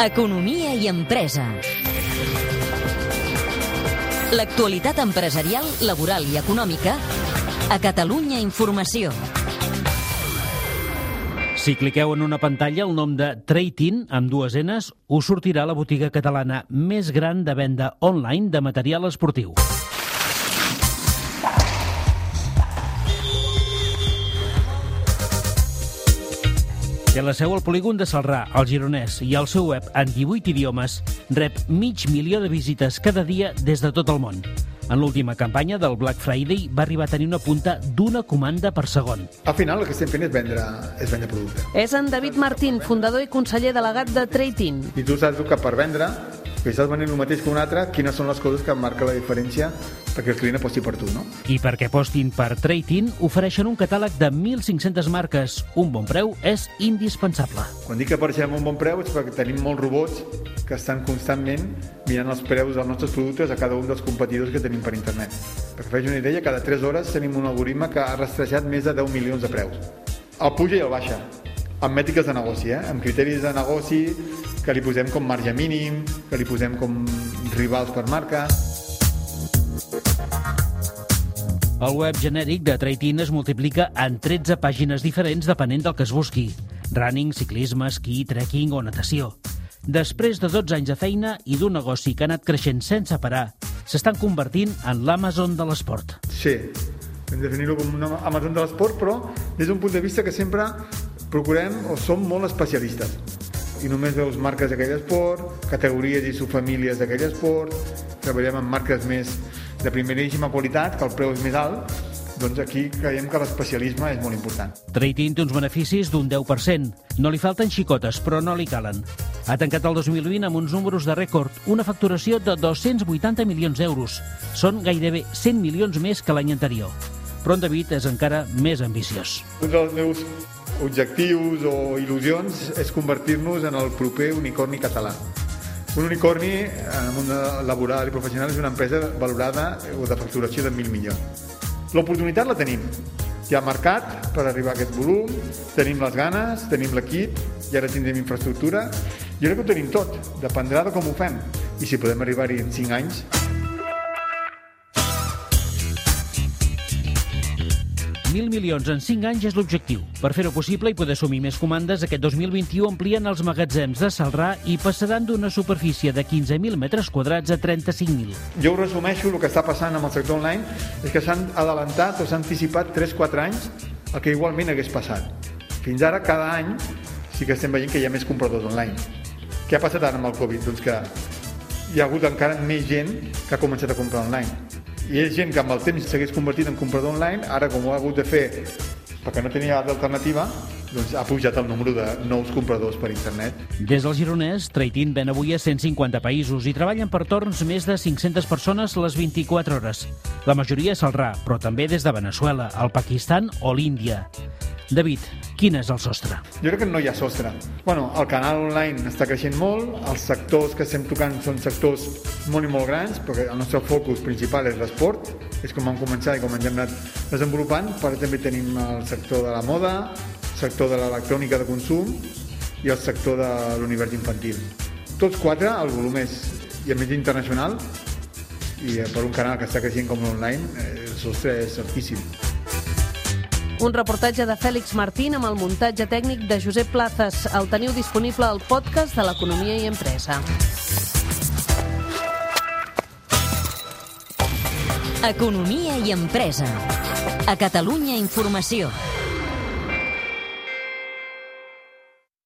Economia i empresa. L'actualitat empresarial, laboral i econòmica a Catalunya Informació. Si cliqueu en una pantalla el nom de Treitin, amb dues enes, us sortirà la botiga catalana més gran de venda online de material esportiu. Té la seu al polígon de Salrà, al Gironès, i al seu web en 18 idiomes rep mig milió de visites cada dia des de tot el món. En l'última campanya del Black Friday va arribar a tenir una punta d'una comanda per segon. Al final el que estem fent és vendre, és vendre producte. És en David Martín, fundador i conseller delegat de Trading. I tu saps que per vendre, que estàs venent el mateix que un altre, quines són les coses que marca la diferència perquè el client aposti per tu, no? I perquè apostin per Trading, ofereixen un catàleg de 1.500 marques. Un bon preu és indispensable. Quan dic que apareixem un bon preu és perquè tenim molts robots que estan constantment mirant els preus dels nostres productes a cada un dels competidors que tenim per internet. Perquè faig una idea, cada 3 hores tenim un algoritme que ha rastrejat més de 10 milions de preus. El puja i el baixa, amb mètriques de negoci, eh? amb criteris de negoci que li posem com marge mínim, que li posem com rivals per marca... El web genèric de Traitin es multiplica en 13 pàgines diferents depenent del que es busqui. Running, ciclisme, esquí, trekking o natació. Després de 12 anys de feina i d'un negoci que ha anat creixent sense parar, s'estan convertint en l'Amazon de l'esport. Sí, hem de definir-ho com un Amazon de l'esport, però des d'un punt de vista que sempre procurem o som molt especialistes. I només veus marques d'aquell esport, categories i subfamílies d'aquell esport, treballem amb marques més de primeríssima qualitat, que el preu és més alt, doncs aquí creiem que l'especialisme és molt important. Trading té uns beneficis d'un 10%. No li falten xicotes, però no li calen. Ha tancat el 2020 amb uns números de rècord, una facturació de 280 milions d'euros. Són gairebé 100 milions més que l'any anterior. Però en David és encara més ambiciós. Un dels meus objectius o il·lusions és convertir-nos en el proper unicorni català. Un unicorni en món laboral i professional és una empresa valorada o de facturació de 1.000 milions. L'oportunitat la tenim. Hi ha mercat per arribar a aquest volum, tenim les ganes, tenim l'equip, i ara tindrem infraestructura. Jo crec que ho tenim tot, dependrà de com ho fem. I si podem arribar-hi en 5 anys, 1.000 milions en 5 anys és l'objectiu. Per fer-ho possible i poder assumir més comandes, aquest 2021 amplien els magatzems de Salrà i passaran d'una superfície de 15.000 metres quadrats a 35.000. Jo ho resumeixo, el que està passant amb el sector online és que s'han adelantat o s'han anticipat 3-4 anys el que igualment hagués passat. Fins ara, cada any, sí que estem veient que hi ha més compradors online. Què ha passat ara amb el Covid? Doncs que hi ha hagut encara més gent que ha començat a comprar online i és gent que amb el temps s'hagués convertit en comprador online, ara com ho ha hagut de fer perquè no tenia d'alternativa, doncs ha pujat el número de nous compradors per internet. Des del Gironès, Traitin ven avui a 150 països i treballen per torns més de 500 persones les 24 hores. La majoria és al RA, però també des de Venezuela, el Pakistan o l'Índia. David, quin és el sostre? Jo crec que no hi ha sostre. Bueno, el canal online està creixent molt, els sectors que estem tocant són sectors molt i molt grans, perquè el nostre focus principal és l'esport, és com vam començar i com ens hem anat desenvolupant, però també tenim el sector de la moda, el sector de l'electrònica de consum i el sector de l'univers infantil. Tots quatre, el volum és, i a més internacional, i per un canal que està creixent com l'online, el sostre és altíssim. Un reportatge de Fèlix Martín amb el muntatge tècnic de Josep Plazas. El teniu disponible al podcast de l'Economia i Empresa. Economia i empresa. A Catalunya Informació.